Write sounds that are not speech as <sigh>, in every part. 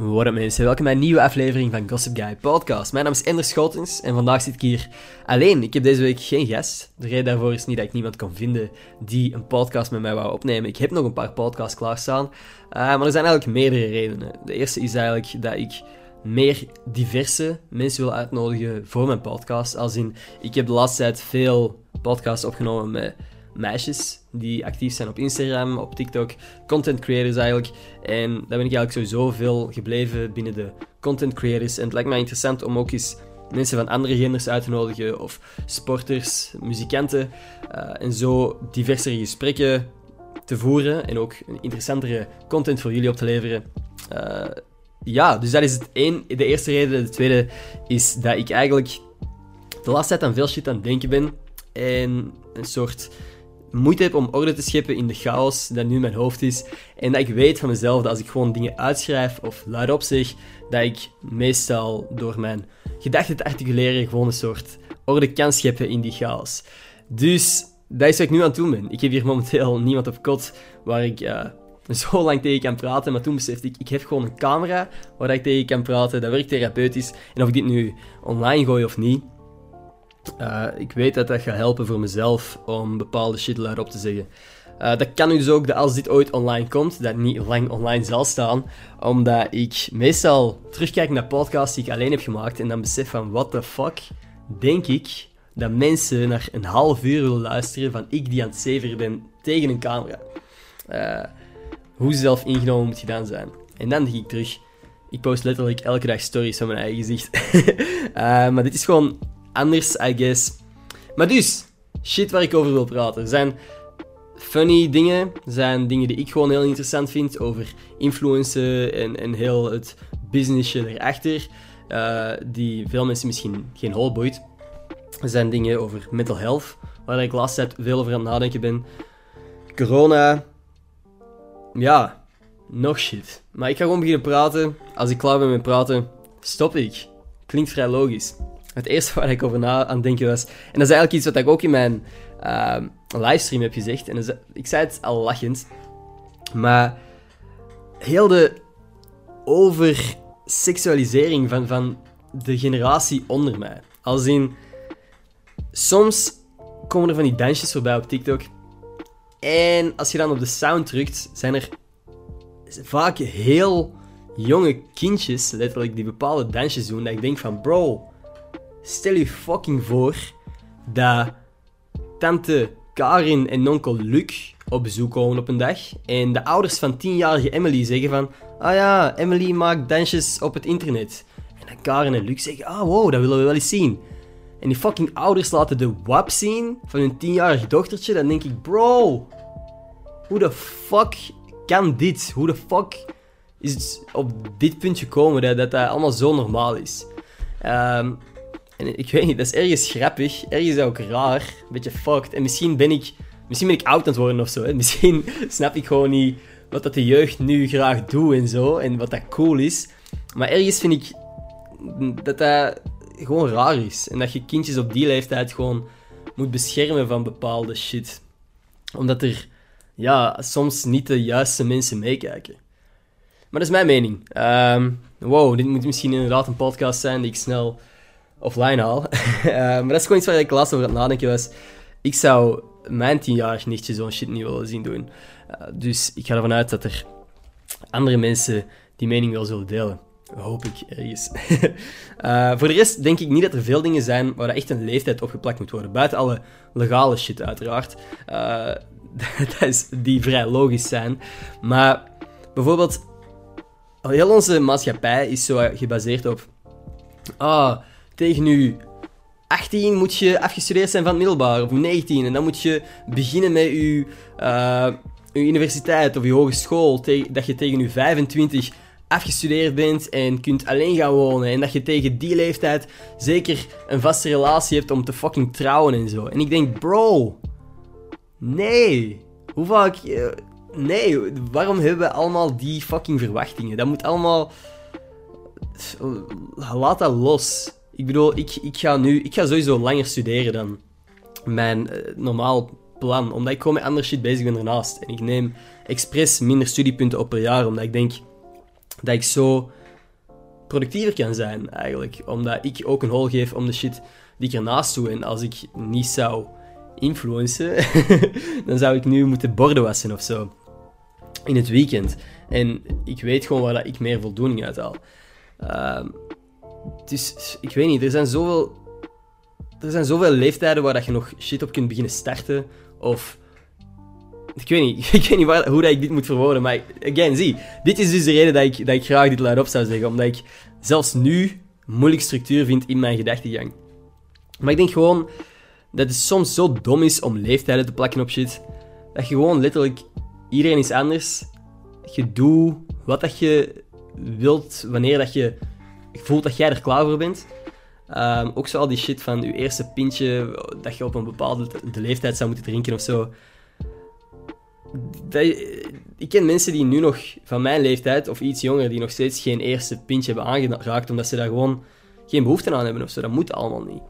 What mensen, welkom bij een nieuwe aflevering van Gossip Guy Podcast. Mijn naam is Ender Schotens en vandaag zit ik hier alleen. Ik heb deze week geen gast. De reden daarvoor is niet dat ik niemand kon vinden die een podcast met mij wou opnemen. Ik heb nog een paar podcasts klaarstaan, uh, maar er zijn eigenlijk meerdere redenen. De eerste is eigenlijk dat ik meer diverse mensen wil uitnodigen voor mijn podcast. Als in, ik heb de laatste tijd veel podcasts opgenomen met meisjes die actief zijn op Instagram, op TikTok, content creators eigenlijk. En daar ben ik eigenlijk sowieso veel gebleven binnen de content creators. En het lijkt mij interessant om ook eens mensen van andere genders uit te nodigen, of sporters, muzikanten, uh, en zo diversere gesprekken te voeren en ook een interessantere content voor jullie op te leveren. Uh, ja, dus dat is het één, de eerste reden. De tweede is dat ik eigenlijk de laatste tijd aan veel shit aan het denken ben. En een soort moeite heb om orde te scheppen in de chaos dat nu mijn hoofd is. En dat ik weet van mezelf dat als ik gewoon dingen uitschrijf of luidop zeg, dat ik meestal door mijn gedachten te articuleren gewoon een soort orde kan scheppen in die chaos. Dus dat is wat ik nu aan het doen ben. Ik heb hier momenteel niemand op kot waar ik uh, <laughs> zo lang tegen kan praten. Maar toen besefte ik, ik heb gewoon een camera waar ik tegen kan praten. Dat werkt therapeutisch. En of ik dit nu online gooi of niet, uh, ik weet dat dat gaat helpen voor mezelf om bepaalde shit luidop te zeggen. Uh, dat kan dus ook dat als dit ooit online komt, dat niet lang online zal staan, omdat ik meestal terugkijk naar podcasts die ik alleen heb gemaakt en dan besef van, what the fuck, denk ik dat mensen naar een half uur willen luisteren van ik die aan het zeveren ben tegen een camera. Uh, hoe zelf ingenomen moet je dan zijn? En dan denk ik terug, ik post letterlijk elke dag stories van mijn eigen gezicht. <laughs> maar dit is gewoon anders, I guess. Maar dus, shit waar ik over wil praten. Er zijn funny dingen, zijn dingen die ik gewoon heel interessant vind over influencen en, en heel het businessje erachter, uh, die veel mensen misschien geen hol boeit. Er zijn dingen over mental health, waar ik laatst tijd veel over aan het nadenken ben. Corona, ja, nog shit. Maar ik ga gewoon beginnen praten. Als ik klaar ben met praten, stop ik. Klinkt vrij logisch. Het eerste waar ik over na aan denken was, en dat is eigenlijk iets wat ik ook in mijn uh, livestream heb gezegd, en ik zei het al lachend, maar heel de overseksualisering van, van de generatie onder mij. Als in, soms komen er van die dansjes voorbij op TikTok, en als je dan op de sound drukt, zijn er vaak heel jonge kindjes, letterlijk, die bepaalde dansjes doen, dat ik denk van, bro, Stel je fucking voor dat tante Karin en onkel Luc op bezoek komen op een dag. En de ouders van 10-jarige Emily zeggen van... Ah ja, Emily maakt dansjes op het internet. En Karin en Luc zeggen... Ah wow, dat willen we wel eens zien. En die fucking ouders laten de wap zien van hun 10-jarig dochtertje. Dan denk ik... Bro, hoe de fuck kan dit? Hoe de fuck is het op dit punt gekomen dat dat, dat allemaal zo normaal is? Um, en ik weet niet, dat is ergens grappig, ergens ook raar, een beetje fucked. En misschien ben ik, misschien ben ik oud aan het worden of zo. <laughs> Misschien snap ik gewoon niet wat dat de jeugd nu graag doet en zo. En wat dat cool is. Maar ergens vind ik dat dat gewoon raar is. En dat je kindjes op die leeftijd gewoon moet beschermen van bepaalde shit. Omdat er ja, soms niet de juiste mensen meekijken. Maar dat is mijn mening. Um, wow, dit moet misschien inderdaad een podcast zijn die ik snel offline haal. uh, <laughs> maar dat is gewoon iets waar ik laatst over aan het nadenken was. Ik zou mijn tienjarig nichtje zo'n shit niet willen zien doen. Uh, dus ik ga ervan uit dat er andere mensen die mening wel zullen delen. Hoop ik ergens. uh, <laughs> voor de rest denk ik niet dat er veel dingen zijn waar echt een leeftijd opgeplakt moet worden. Buiten alle legale shit, uiteraard. <laughs> dat is, die vrij logisch zijn. Maar bijvoorbeeld, heel onze maatschappij is zo gebaseerd op. Ah, tegen nu 18 moet je afgestudeerd zijn van het middelbaar, of 19. En dan moet je beginnen met je, je universiteit of je hogeschool. Dat je tegen je 25 afgestudeerd bent en kunt alleen gaan wonen. En dat je tegen die leeftijd zeker een vaste relatie hebt om te fucking trouwen en zo. En ik denk, bro, nee. Hoe vaak. Uh, nee, waarom hebben we allemaal die fucking verwachtingen? Dat moet allemaal. Laat dat los. Ik bedoel, ik, ik, ga nu, ik ga sowieso langer studeren dan mijn uh, normaal plan. Omdat ik gewoon met andere shit bezig ben ernaast. En ik neem expres minder studiepunten op per jaar. Omdat ik denk dat ik zo productiever kan zijn, eigenlijk. Omdat ik ook een hol geef om de shit die ik ernaast doe. En als ik niet zou influencen, <laughs> dan zou ik nu moeten borden wassen of zo. In het weekend. En ik weet gewoon waar ik meer voldoening uit haal. Uh, dus ik weet niet, er zijn zoveel. Er zijn zoveel leeftijden waar dat je nog shit op kunt beginnen starten. Of. Ik weet niet, <laughs> ik weet niet waar, hoe dat ik dit moet verwoorden. Maar again, zie, dit is dus de reden dat ik, dat ik graag dit luidop zou zeggen. Omdat ik zelfs nu moeilijk structuur vind in mijn gedachtegang. Maar ik denk gewoon dat het soms zo dom is om leeftijden te plakken op shit. Dat je gewoon letterlijk... Iedereen is anders. Je doet wat dat je wilt, wanneer dat je voelt dat jij er klaar voor bent. Um, ook zo al die shit van je eerste pintje, dat je op een bepaalde de leeftijd zou moeten drinken of zo. Ik ken mensen die nu nog van mijn leeftijd of iets jonger, die nog steeds geen eerste pintje hebben aangeraakt, omdat ze daar gewoon geen behoefte aan hebben of zo. Dat moet allemaal niet.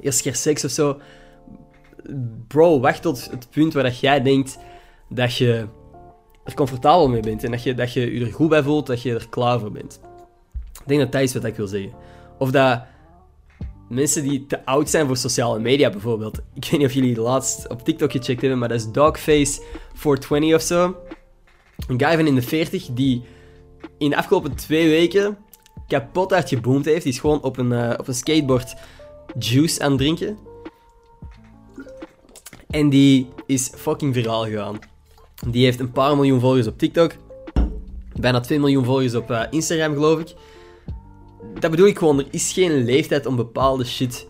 Eerst keer seks of zo. Bro, wacht tot het punt waar dat jij denkt dat je er comfortabel mee bent en dat je, dat je je er goed bij voelt, dat je er klaar voor bent. Ik denk dat dat is wat ik wil zeggen. Of dat mensen die te oud zijn voor sociale media bijvoorbeeld. <laughs> Ik weet niet of jullie laatst op TikTok gecheckt hebben, maar dat is Dogface 420 of zo. Een guy van in de 40 die in de afgelopen twee weken kapot hard geboomd heeft. Die is gewoon op een, uh, op een skateboard juice aan het drinken. En die is fucking viraal gegaan. Die heeft een paar miljoen volgers op TikTok. Bijna 2 miljoen volgers op uh, Instagram, geloof ik dat bedoel ik gewoon, er is geen leeftijd om bepaalde shit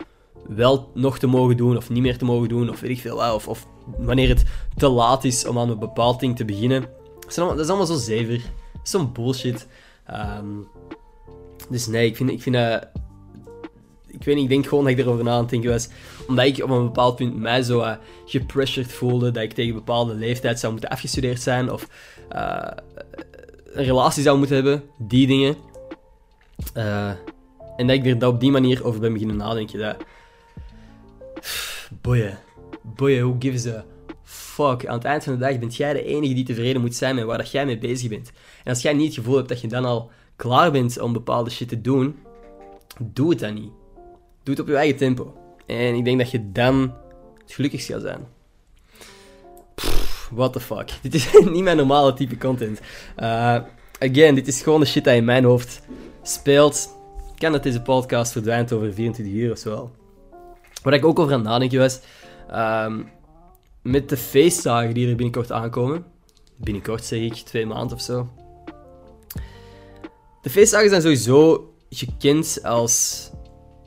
wel nog te mogen doen of niet meer te mogen doen of weet ik veel. Of, of wanneer het te laat is om aan een bepaald ding te beginnen. Dat is allemaal, zo zever. Zo'n bullshit. Um, dus nee, ik vind, ik vind. Ik weet niet, ik denk gewoon dat ik erover na aan het denken was. Omdat ik op een bepaald punt mij zo uh, gepressured voelde dat ik tegen een bepaalde leeftijd zou moeten afgestudeerd zijn of uh, een relatie zou moeten hebben. Die dingen. Uh, en dat ik er op die manier over ben beginnen nadenken. Dat... Boeien. Boeien, who gives a fuck? Aan het eind van de dag bent jij de enige die tevreden moet zijn met waar dat jij mee bezig bent. En als jij niet het gevoel hebt dat je dan al klaar bent om bepaalde shit te doen, doe het dan niet. Doe het op je eigen tempo. En ik denk dat je dan het gelukkigst gaat zijn. What the fuck. Dit is <laughs> niet mijn normale type content. Uh, again, dit is gewoon de shit dat in mijn hoofd speelt, kan dat deze podcast verdwijnt over 24 uur of zo. Wat ik ook over aan het nadenken was, ehm, met de feestdagen die er binnenkort aankomen, binnenkort zeg ik, twee maanden of zo. De feestdagen zijn sowieso gekend als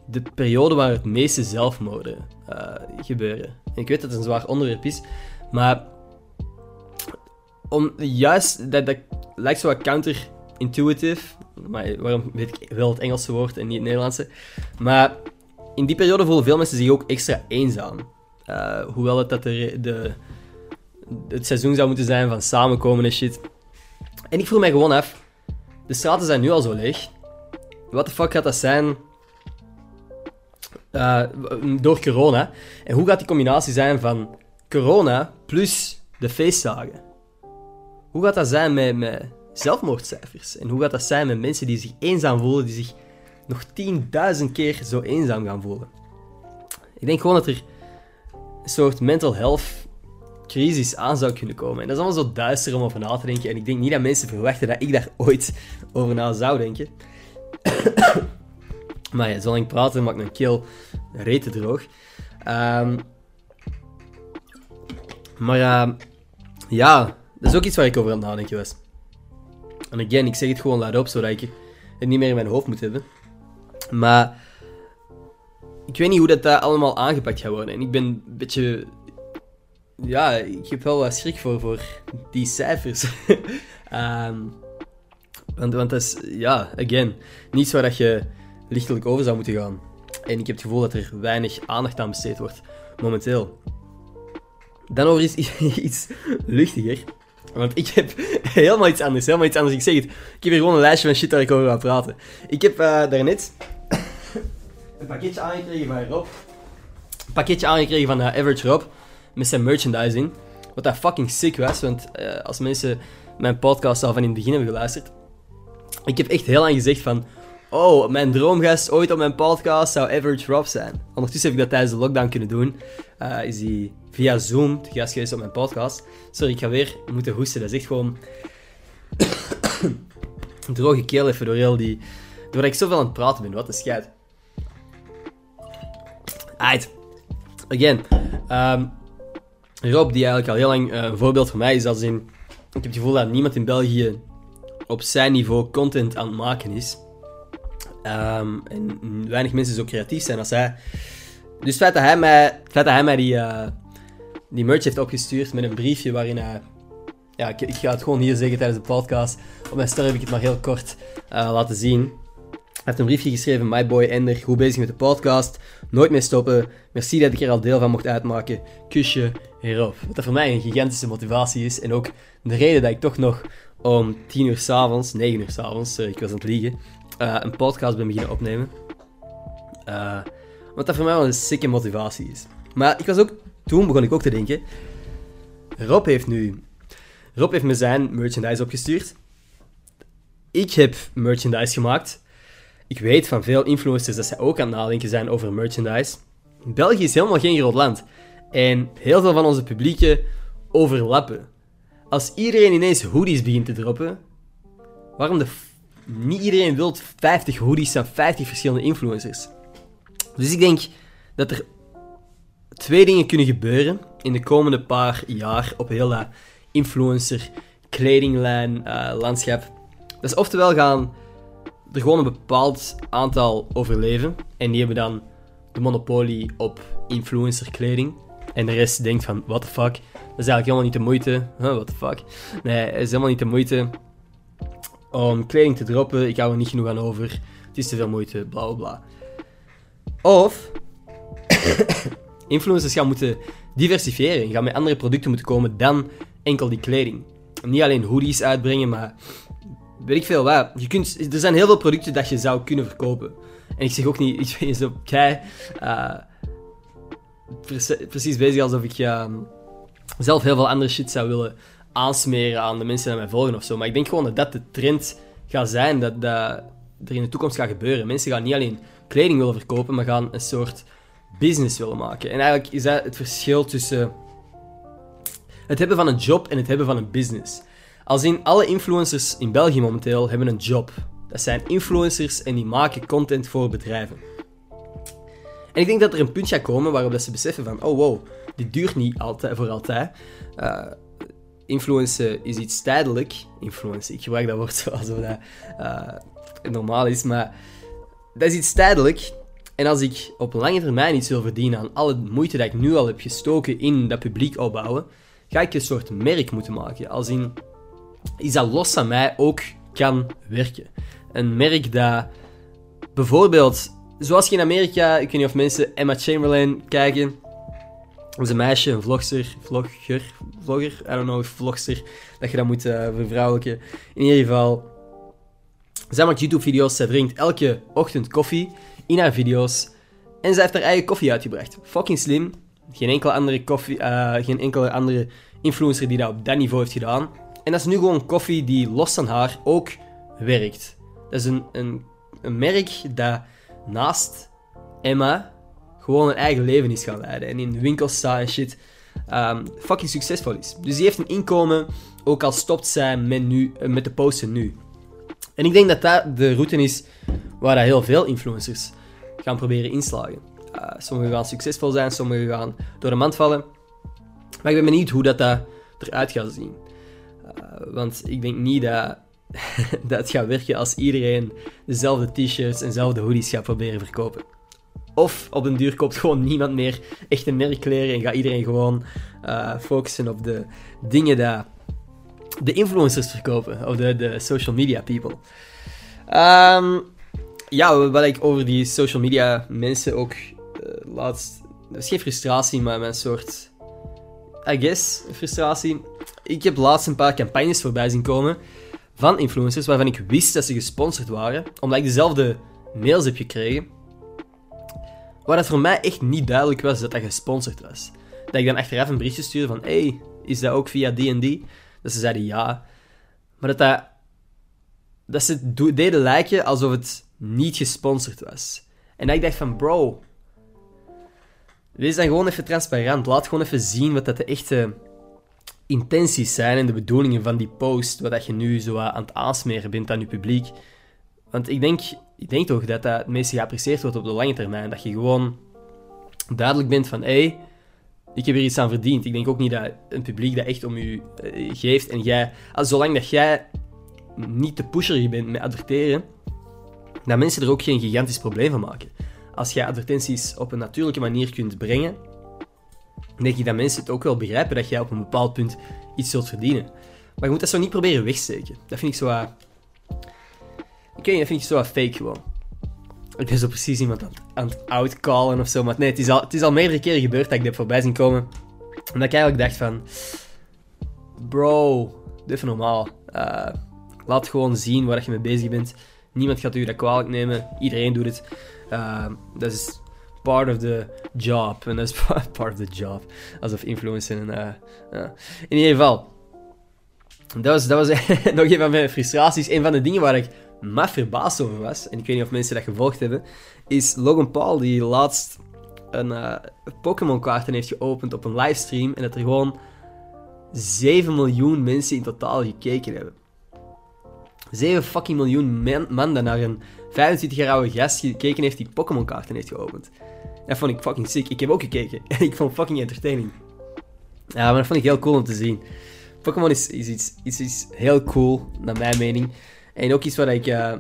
de periode waar het meeste zelfmoorden uh, gebeuren. En ik weet dat het een zwaar onderwerp is, maar om juist, dat, dat lijkt zo wat counterintuitive, maar waarom weet ik wel het Engelse woord en niet het Nederlandse. Maar in die periode voelen veel mensen zich ook extra eenzaam. Uh, hoewel het dat de, de, het seizoen zou moeten zijn van samenkomen en shit. En ik vroeg mij gewoon af, de straten zijn nu al zo leeg. Wat de fuck gaat dat zijn uh, door corona? En hoe gaat die combinatie zijn van corona plus de feestdagen? Hoe gaat dat zijn met, met zelfmoordcijfers. En hoe gaat dat zijn met mensen die zich eenzaam voelen, die zich nog 10.000 keer zo eenzaam gaan voelen? Ik denk gewoon dat er een soort mental health crisis aan zou kunnen komen. En dat is allemaal zo duister om over na te denken. En ik denk niet dat mensen verwachten dat ik daar ooit over na zou denken. <coughs> maar ja, zolang ik praat, maakt mijn keel rete droog. Um, maar uh, ja, dat is ook iets waar ik over aan het nadenken was. En again, ik zeg het gewoon luidop, zodat ik het niet meer in mijn hoofd moet hebben. Maar ik weet niet hoe dat, dat allemaal aangepakt gaat worden. En ik ben een beetje... Ja, ik heb wel wat schrik voor, voor die cijfers. <laughs> want, want dat is, ja, again, niets waar dat je lichtelijk over zou moeten gaan. En ik heb het gevoel dat er weinig aandacht aan besteed wordt, momenteel. Dan over iets, <laughs> iets luchtiger. Want ik heb <laughs> helemaal iets anders, helemaal iets anders. Ik zeg het, ik heb hier gewoon een lijstje van shit waar ik over ga praten. Ik heb uh, daarnet <coughs> een pakketje aangekregen van Rob. Een pakketje aangekregen van uh, Average Rob. Met zijn merchandising. Wat dat fucking sick was, want uh, als mensen mijn podcast al van in het begin hebben geluisterd. Ik heb echt heel lang gezegd van... Oh, mijn droomgast ooit op mijn podcast zou Average Rob zijn. Ondertussen heb ik dat tijdens de lockdown kunnen doen. Uh, is hij via Zoom te gast geweest op mijn podcast. Sorry, ik ga weer moeten hoesten. Dat is echt gewoon... een <coughs> droge keel even door heel die... Doordat ik zoveel aan het praten ben. Wat een scheid. Aight. Again. Um, Rob, die eigenlijk al heel lang uh, een voorbeeld voor mij is, als in... Ik heb het gevoel dat niemand in België op zijn niveau content aan het maken is. Um, en weinig mensen zo creatief zijn als hij. Dus het feit dat hij mij, het hij mij die, uh, die merch heeft opgestuurd met een briefje waarin hij... Ja, ik, ik, ga het gewoon hier zeggen tijdens de podcast. Op mijn story heb ik het maar heel kort laten zien. Hij heeft een briefje geschreven, my boy Ender, goed bezig met de podcast. Nooit meer stoppen. Merci dat ik er al deel van mocht uitmaken. Kusje, hierop. Wat dat voor mij een gigantische motivatie is. En ook de reden dat ik toch nog om 10 uur s'avonds, 9 uur s'avonds, sorry, ik was aan het liegen, een podcast ben beginnen opnemen. Uh, wat dat voor mij wel een sikke motivatie is. Maar ik was ook, toen begon ik ook te denken, Rob heeft nu, Rob heeft me zijn merchandise opgestuurd. Ik heb merchandise gemaakt. Ik weet van veel influencers dat zij ook aan het nadenken zijn over merchandise. België is helemaal geen groot land. En heel veel van onze publieken overlappen. Als iedereen ineens hoodies begint te droppen, waarom de niet iedereen wil 50 hoodies van 50 verschillende influencers. Dus ik denk dat er twee dingen kunnen gebeuren in de komende paar jaar op heel dat influencer kledinglijn uh, landschap. Dat is oftewel gaan er gewoon een bepaald aantal overleven en die hebben dan de monopolie op influencer kleding. En de rest denkt van, what the fuck, dat is eigenlijk helemaal niet de moeite. Huh, what the fuck. Nee, het is helemaal niet de moeite om kleding te droppen. Ik hou er niet genoeg aan over. Het is te veel moeite, bla bla bla. Of <coughs> influencers gaan moeten diversifiëren. Gaan met andere producten moeten komen dan enkel die kleding. Niet alleen hoodies uitbrengen, maar weet ik veel wat. Je kunt, er zijn heel veel producten dat je zou kunnen verkopen. En ik zeg ook niet, <laughs> ik ben zo kei, precies bezig alsof ik uh, zelf heel veel andere shit zou willen aansmeren aan de mensen die mij volgen of zo. Maar ik denk gewoon dat dat de trend gaat zijn, dat dat er in de toekomst gaat gebeuren. Mensen gaan niet alleen kleding willen verkopen, maar gaan een soort business willen maken. En eigenlijk is dat het verschil tussen het hebben van een job en het hebben van een business. Als in alle influencers in België momenteel hebben een job. Dat zijn influencers en die maken content voor bedrijven. En ik denk dat er een punt gaat komen waarop ze beseffen van, oh wow, dit duurt niet altijd, voor altijd. Uh, influencen is iets tijdelijk. Influencen, ik gebruik dat woord <laughs> zoals dat uh, normaal is, maar dat is iets tijdelijk. En als ik op lange termijn iets wil verdienen aan alle moeite dat ik nu al heb gestoken in dat publiek opbouwen, ga ik een soort merk moeten maken. Als in iets dat los van mij ook kan werken. Een merk dat bijvoorbeeld, zoals je in Amerika, ik weet niet of mensen Emma Chamberlain kijken, is een meisje, een vlogster, vlogger, vlogger, I don't know, vlogster, dat je dat moet uh, vervrouwelijken. In ieder geval, zij maakt YouTube-video's, zij drinkt elke ochtend koffie in haar video's en zij heeft haar eigen koffie uitgebracht. Fucking slim. Geen enkele andere, koffie, uh, geen enkele andere influencer die dat op dat niveau heeft gedaan. En dat is nu gewoon koffie die los van haar ook werkt. Dat is een, een, een merk dat naast Emma gewoon een eigen leven is gaan leiden. En in winkels staat en shit. Um, fucking succesvol is. Dus die heeft een inkomen, ook al stopt zij met, nu, eh, met de posten nu. En ik denk dat dat de route is waar dat heel veel influencers gaan proberen inslagen. Uh, sommigen gaan succesvol zijn, sommigen gaan door de mand vallen. Maar ik ben benieuwd hoe dat, dat eruit gaat zien. Uh, want ik denk niet dat, <laughs> dat het gaat werken als iedereen dezelfde t-shirts en dezelfde hoodies gaat proberen verkopen. Of op den duur koopt gewoon niemand meer echte merkkleren en gaat iedereen gewoon uh, focussen op de dingen die de influencers verkopen, of de, social media people. Um, ja, wat ik over die social media mensen ook uh, laatst. Dat is geen frustratie, maar mijn soort. I guess, frustratie. Ik heb laatst een paar campagnes voorbij zien komen van influencers waarvan ik wist dat ze gesponsord waren, omdat ik dezelfde mails heb gekregen Waar het voor mij echt niet duidelijk was dat dat gesponsord was. Dat ik dan achteraf een berichtje stuurde van, hey, is dat ook via D&D? Dat ze zeiden ja. Maar dat, dat, ze deden lijken alsof het niet gesponsord was. En ik dacht van, bro, wees dan gewoon even transparant. Laat gewoon even zien wat dat de echte intenties zijn en de bedoelingen van die post, wat dat je nu zo aan het aansmeren bent aan je publiek. Want ik denk, ik denk toch dat dat het meest geapprecieerd wordt op de lange termijn. Dat je gewoon duidelijk bent van, hé, hey, ik heb hier iets aan verdiend. Ik denk ook niet dat een publiek dat echt om u eh, geeft en jij, als, zolang dat jij niet de pusher bent met adverteren, dat mensen er ook geen gigantisch probleem van maken. Als jij advertenties op een natuurlijke manier kunt brengen, denk ik dat mensen het ook wel begrijpen dat jij op een bepaald punt iets zult verdienen. Maar je moet dat zo niet proberen wegsteken. Dat vind ik zo... Ik weet dat vind ik zo fake gewoon. Ik ben zo precies iemand aan, aan het outcallen of zo. Maar nee, het is, al, het is al meerdere keren gebeurd dat ik dit voorbij zien komen. Omdat ik eigenlijk dacht van... Bro, dit even normaal. Uh, laat gewoon zien waar je mee bezig bent. Niemand gaat u dat kwalijk nemen. Iedereen doet het. Uh, dat is part of the job. En dat is <laughs> part of the job. Alsof influencer. En, uh, In ieder geval. Dat was, dat was <laughs> nog een van mijn frustraties. Een van de dingen waar ik maar verbaasd over was, en ik weet niet of mensen dat gevolgd hebben, is Logan Paul die laatst een uh, Pokémon kaarten heeft geopend op een livestream en dat er gewoon 7 miljoen mensen in totaal gekeken hebben. 7 fucking miljoen man, naar een 25 jaar oude gast gekeken heeft die Pokémon kaarten heeft geopend. Dat vond ik fucking sick. Ik heb ook gekeken en <laughs> ik vond fucking entertaining. Ja, maar dat vond ik heel cool om te zien. Pokémon is, is iets heel cool, naar mijn mening. En ook iets waar ik uh,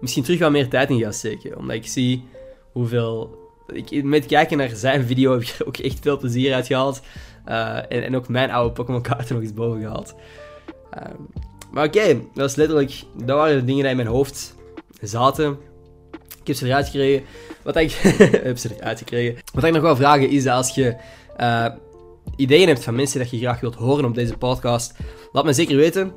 misschien terug wat meer tijd in ga steken. Omdat ik zie hoeveel... Ik, met kijken naar zijn video heb ik ook echt veel plezier uit gehaald. Uh, en, en, ook mijn oude Pokémon kaarten nog eens boven gehaald. Uh, maar oké, dat is letterlijk... Dat waren de dingen die in mijn hoofd zaten. Ik heb ze eruit gekregen. Wat ik... <laughs> heb ze eruit gekregen. Wat ik nog wel vragen is als je ideeën hebt van mensen dat je graag wilt horen op deze podcast, laat me zeker weten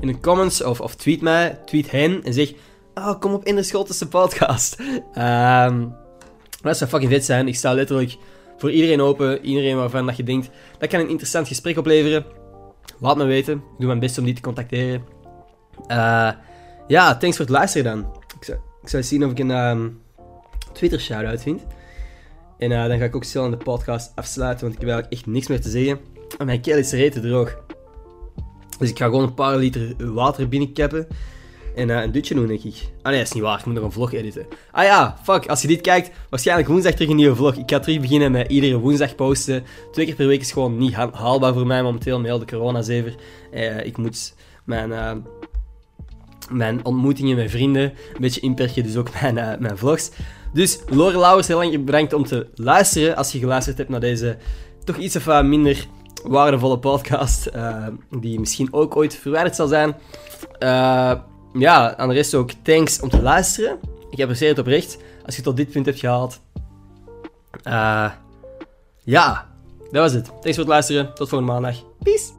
in de comments of, of tweet mij, tweet hen en zeg: oh, kom op in de Schotse podcast. Um, <laughs> dat zou fucking vet zijn. Ik sta letterlijk voor iedereen open. Iedereen waarvan dat je denkt dat kan een interessant gesprek opleveren. Laat me weten. Ik doe mijn best om die te contacteren. Uh, ja, thanks voor het luisteren dan. Ik zou, ik zou zien of ik een um, Twitter shout-out vind. En uh, dan ga ik ook snel aan de podcast afsluiten, want ik heb eigenlijk echt niks meer te zeggen. En mijn keel is rete droog. Dus ik ga gewoon een paar liter water binnenkappen. En uh, een dutje doen, denk ik. Ah nee, dat is niet waar. Ik moet nog een vlog editen. Ah ja, fuck. Als je dit kijkt, waarschijnlijk woensdag terug een nieuwe vlog. Ik ga terug beginnen met iedere woensdag posten. Twee keer per week is gewoon niet haalbaar voor mij momenteel. Met heel de corona-zever. Uh, ik moet mijn, uh, mijn ontmoetingen met vrienden een beetje inperken. Dus ook <laughs> mijn, mijn vlogs. Dus Lore Lauwers, heel erg bedankt om te luisteren. Als je geluisterd hebt naar deze toch iets of minder waardevolle podcast, uh, die misschien ook ooit verwijderd zal zijn. Uh, ja, aan de rest ook thanks om te luisteren. Ik apprecieer het oprecht als je tot dit punt hebt gehaald. Uh, ja, dat was het. Thanks voor het luisteren. Tot volgende maandag. Peace.